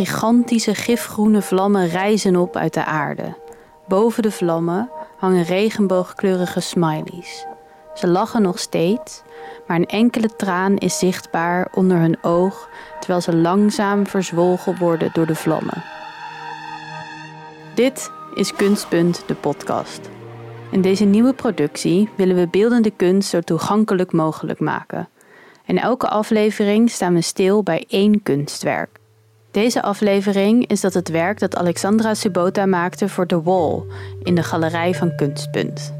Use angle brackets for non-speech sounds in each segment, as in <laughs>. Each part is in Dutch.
Gigantische gifgroene vlammen rijzen op uit de aarde. Boven de vlammen hangen regenboogkleurige smileys. Ze lachen nog steeds, maar een enkele traan is zichtbaar onder hun oog terwijl ze langzaam verzwolgen worden door de vlammen. Dit is Kunstpunt, de podcast. In deze nieuwe productie willen we beeldende kunst zo toegankelijk mogelijk maken. In elke aflevering staan we stil bij één kunstwerk. Deze aflevering is dat het werk dat Alexandra Subota maakte voor The Wall in de galerij van Kunstpunt.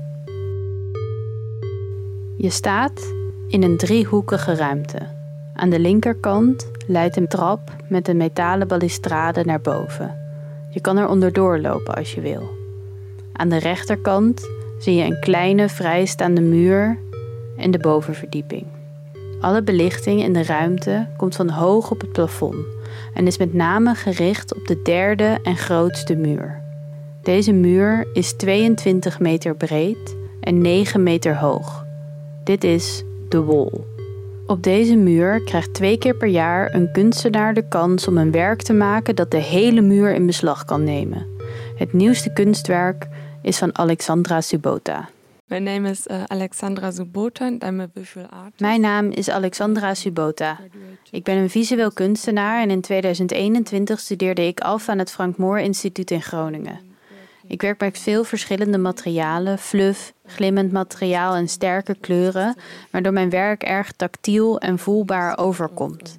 Je staat in een driehoekige ruimte. Aan de linkerkant leidt een trap met een metalen balustrade naar boven. Je kan er onderdoor lopen als je wil. Aan de rechterkant zie je een kleine vrijstaande muur en de bovenverdieping. Alle belichting in de ruimte komt van hoog op het plafond en is met name gericht op de derde en grootste muur. Deze muur is 22 meter breed en 9 meter hoog. Dit is de Wall. Op deze muur krijgt twee keer per jaar een kunstenaar de kans om een werk te maken dat de hele muur in beslag kan nemen. Het nieuwste kunstwerk is van Alexandra Subota. My name is uh, Alexandra Subota and I'm a visual artist. Mijn naam is Alexandra Subota. Ik ben een visueel kunstenaar en in 2021 studeerde ik af aan het Frank Moor Instituut in Groningen. Ik werk met veel verschillende materialen, fluff, glimmend materiaal en sterke kleuren, waardoor mijn werk erg tactiel en voelbaar overkomt.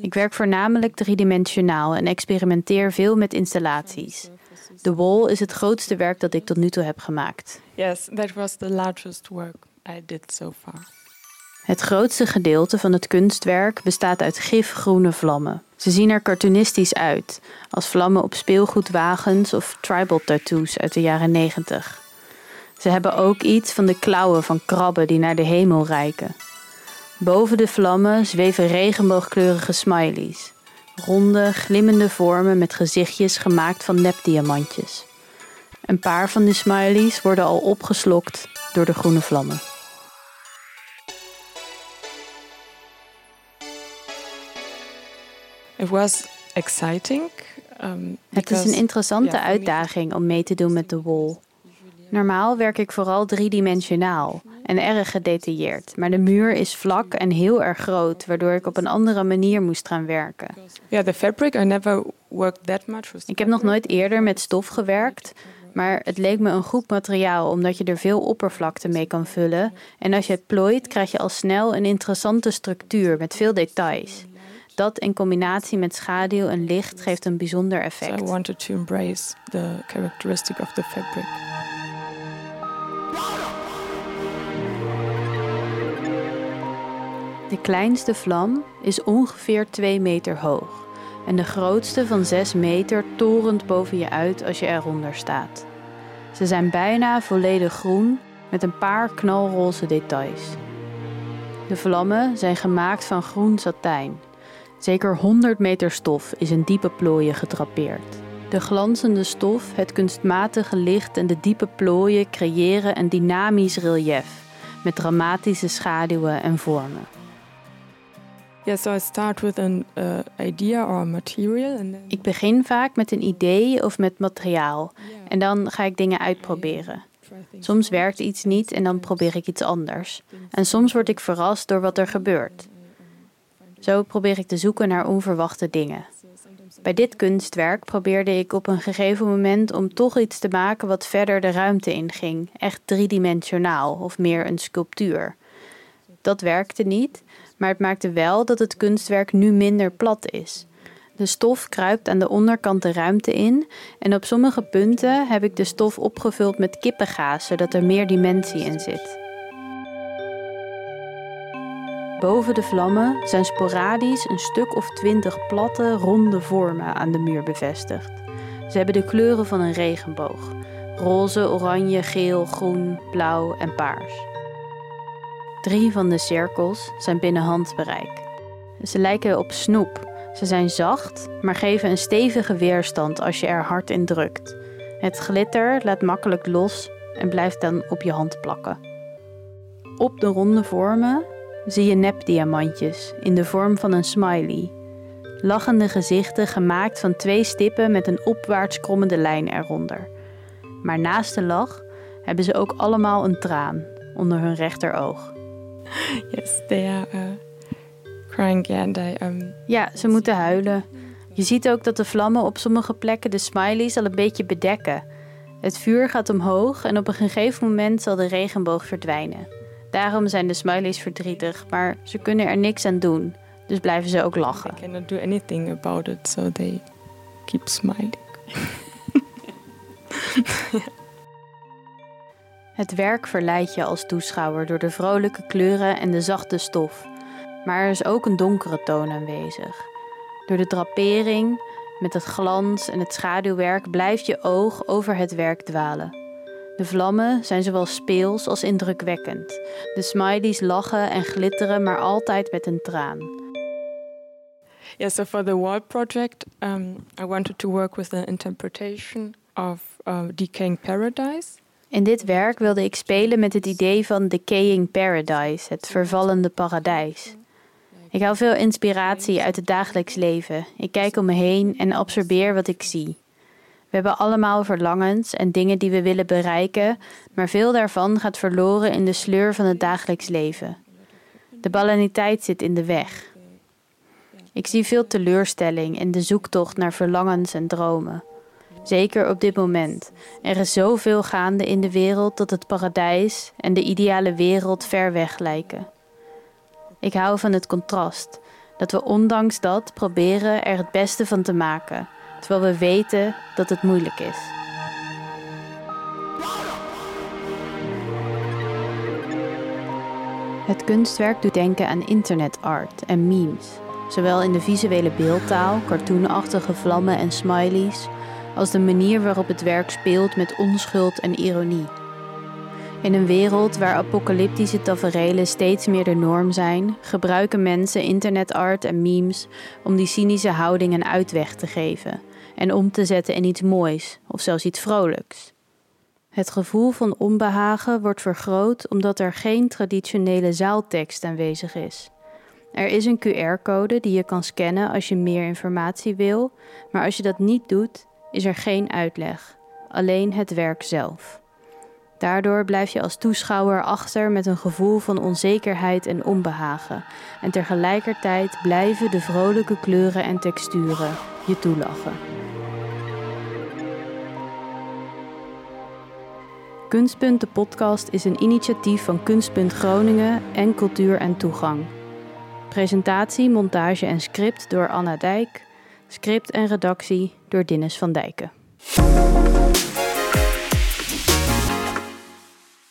Ik werk voornamelijk driedimensionaal en experimenteer veel met installaties. The Wall is het grootste werk dat ik tot nu toe heb gemaakt. Yes, that was the largest work I did so far. Het grootste gedeelte van het kunstwerk bestaat uit gifgroene vlammen. Ze zien er cartoonistisch uit, als vlammen op speelgoedwagens of tribal tattoos uit de jaren 90. Ze hebben ook iets van de klauwen van krabben die naar de hemel reiken. Boven de vlammen zweven regenboogkleurige smileys. Ronde, glimmende vormen met gezichtjes gemaakt van nepdiamantjes. Een paar van die smileys worden al opgeslokt door de groene vlammen. It was exciting. Um, Het is een interessante yeah, uitdaging om mee te doen met de wall. Normaal werk ik vooral driedimensionaal en erg gedetailleerd, maar de muur is vlak en heel erg groot, waardoor ik op een andere manier moest gaan werken. Yeah, the fabric. I never worked that much with. Ik heb nog nooit eerder met stof gewerkt, maar het leek me een goed materiaal omdat je er veel oppervlakte mee kan vullen. En als je het plooit, krijg je al snel een interessante structuur met veel details. Dat in combinatie met schaduw en licht geeft een bijzonder So I effect. wanted to embrace the characteristic of the fabric. De kleinste vlam is ongeveer 2 meter hoog. En de grootste van 6 meter torent boven je uit als je eronder staat. Ze zijn bijna volledig groen met een paar knalroze details. De vlammen zijn gemaakt van groen satijn. Zeker 100 meter stof is in diepe plooien gedrapeerd. De glanzende stof, het kunstmatige licht en de diepe plooien creëren een dynamisch relief met dramatische schaduwen en vormen. Ik begin vaak met een idee of met materiaal en dan ga ik dingen uitproberen. Soms werkt iets niet en dan probeer ik iets anders. En soms word ik verrast door wat er gebeurt. Zo probeer ik te zoeken naar onverwachte dingen. Bij dit kunstwerk probeerde ik op een gegeven moment om toch iets te maken wat verder de ruimte inging, echt driedimensionaal of meer een sculptuur. Dat werkte niet, maar het maakte wel dat het kunstwerk nu minder plat is. De stof kruipt aan de onderkant de ruimte in en op sommige punten heb ik de stof opgevuld met kippengaas, zodat er meer dimensie in zit. Boven de vlammen zijn sporadisch een stuk of twintig platte, ronde vormen aan de muur bevestigd. Ze hebben de kleuren van een regenboog: roze, oranje, geel, groen, blauw en paars. Drie van de cirkels zijn binnen handbereik. Ze lijken op snoep. Ze zijn zacht, maar geven een stevige weerstand als je er hard in drukt. Het glitter laat makkelijk los en blijft dan op je hand plakken. Op de ronde vormen zie je nepdiamantjes in de vorm van een smiley. Lachende gezichten gemaakt van twee stippen met een opwaarts krommende lijn eronder. Maar naast de lach hebben ze ook allemaal een traan onder hun rechteroog. <laughs> Yes, they are uh, crying and I, um, Ja, ze moeten huilen. Je ziet ook dat de vlammen op sommige plekken de smileys al een beetje bedekken. Het vuur gaat omhoog en op een gegeven moment zal de regenboog verdwijnen. Daarom zijn de smileys verdrietig, maar ze kunnen er niks aan doen. Dus blijven ze ook lachen. they cannot do anything about it, so they keep smiling. <laughs> Het werk verleidt je als toeschouwer door de vrolijke kleuren en de zachte stof. Maar er is ook een donkere toon aanwezig. Door de drapering, met het glans en het schaduwwerk blijft je oog over het werk dwalen. De vlammen zijn zowel speels als indrukwekkend. De smileys lachen en glitteren, maar altijd met een traan. Yeah, so for the wall project, um, I wanted to work with the interpretation of uh, Decaying Paradise. In dit werk wilde ik spelen met het idee van Decaying Paradise, het vervallende paradijs. Ik haal veel inspiratie uit het dagelijks leven. Ik kijk om me heen en absorbeer wat ik zie. We hebben allemaal verlangens en dingen die we willen bereiken, maar veel daarvan gaat verloren in de sleur van het dagelijks leven. De banaliteit zit in de weg. Ik zie veel teleurstelling in de zoektocht naar verlangens en dromen. Zeker op dit moment. Er is zoveel gaande in de wereld dat het paradijs en de ideale wereld ver weg lijken. Ik hou van het contrast, dat we ondanks dat proberen er het beste van te maken, terwijl we weten dat het moeilijk is. Het kunstwerk doet denken aan internetart en memes, zowel in de visuele beeldtaal, cartoonachtige vlammen en smileys, als de manier waarop het werk speelt met onschuld en ironie. In een wereld waar apocalyptische taferelen steeds meer de norm zijn, gebruiken mensen internetart en memes om die cynische houding een uitweg te geven en om te zetten in iets moois of zelfs iets vrolijks. Het gevoel van onbehagen wordt vergroot omdat er geen traditionele zaaltekst aanwezig is. Er is een QR-code die je kan scannen als je meer informatie wil, maar als je dat niet doet, is er geen uitleg, alleen het werk zelf. Daardoor blijf je als toeschouwer achter met een gevoel van onzekerheid en onbehagen, en tegelijkertijd blijven de vrolijke kleuren en texturen je toelachen. Kunstpunt de podcast is een initiatief van Kunstpunt Groningen en Cultuur en Toegang. Presentatie, montage en script door Anna Dijk. Script en redactie door Dinnes van Dijken.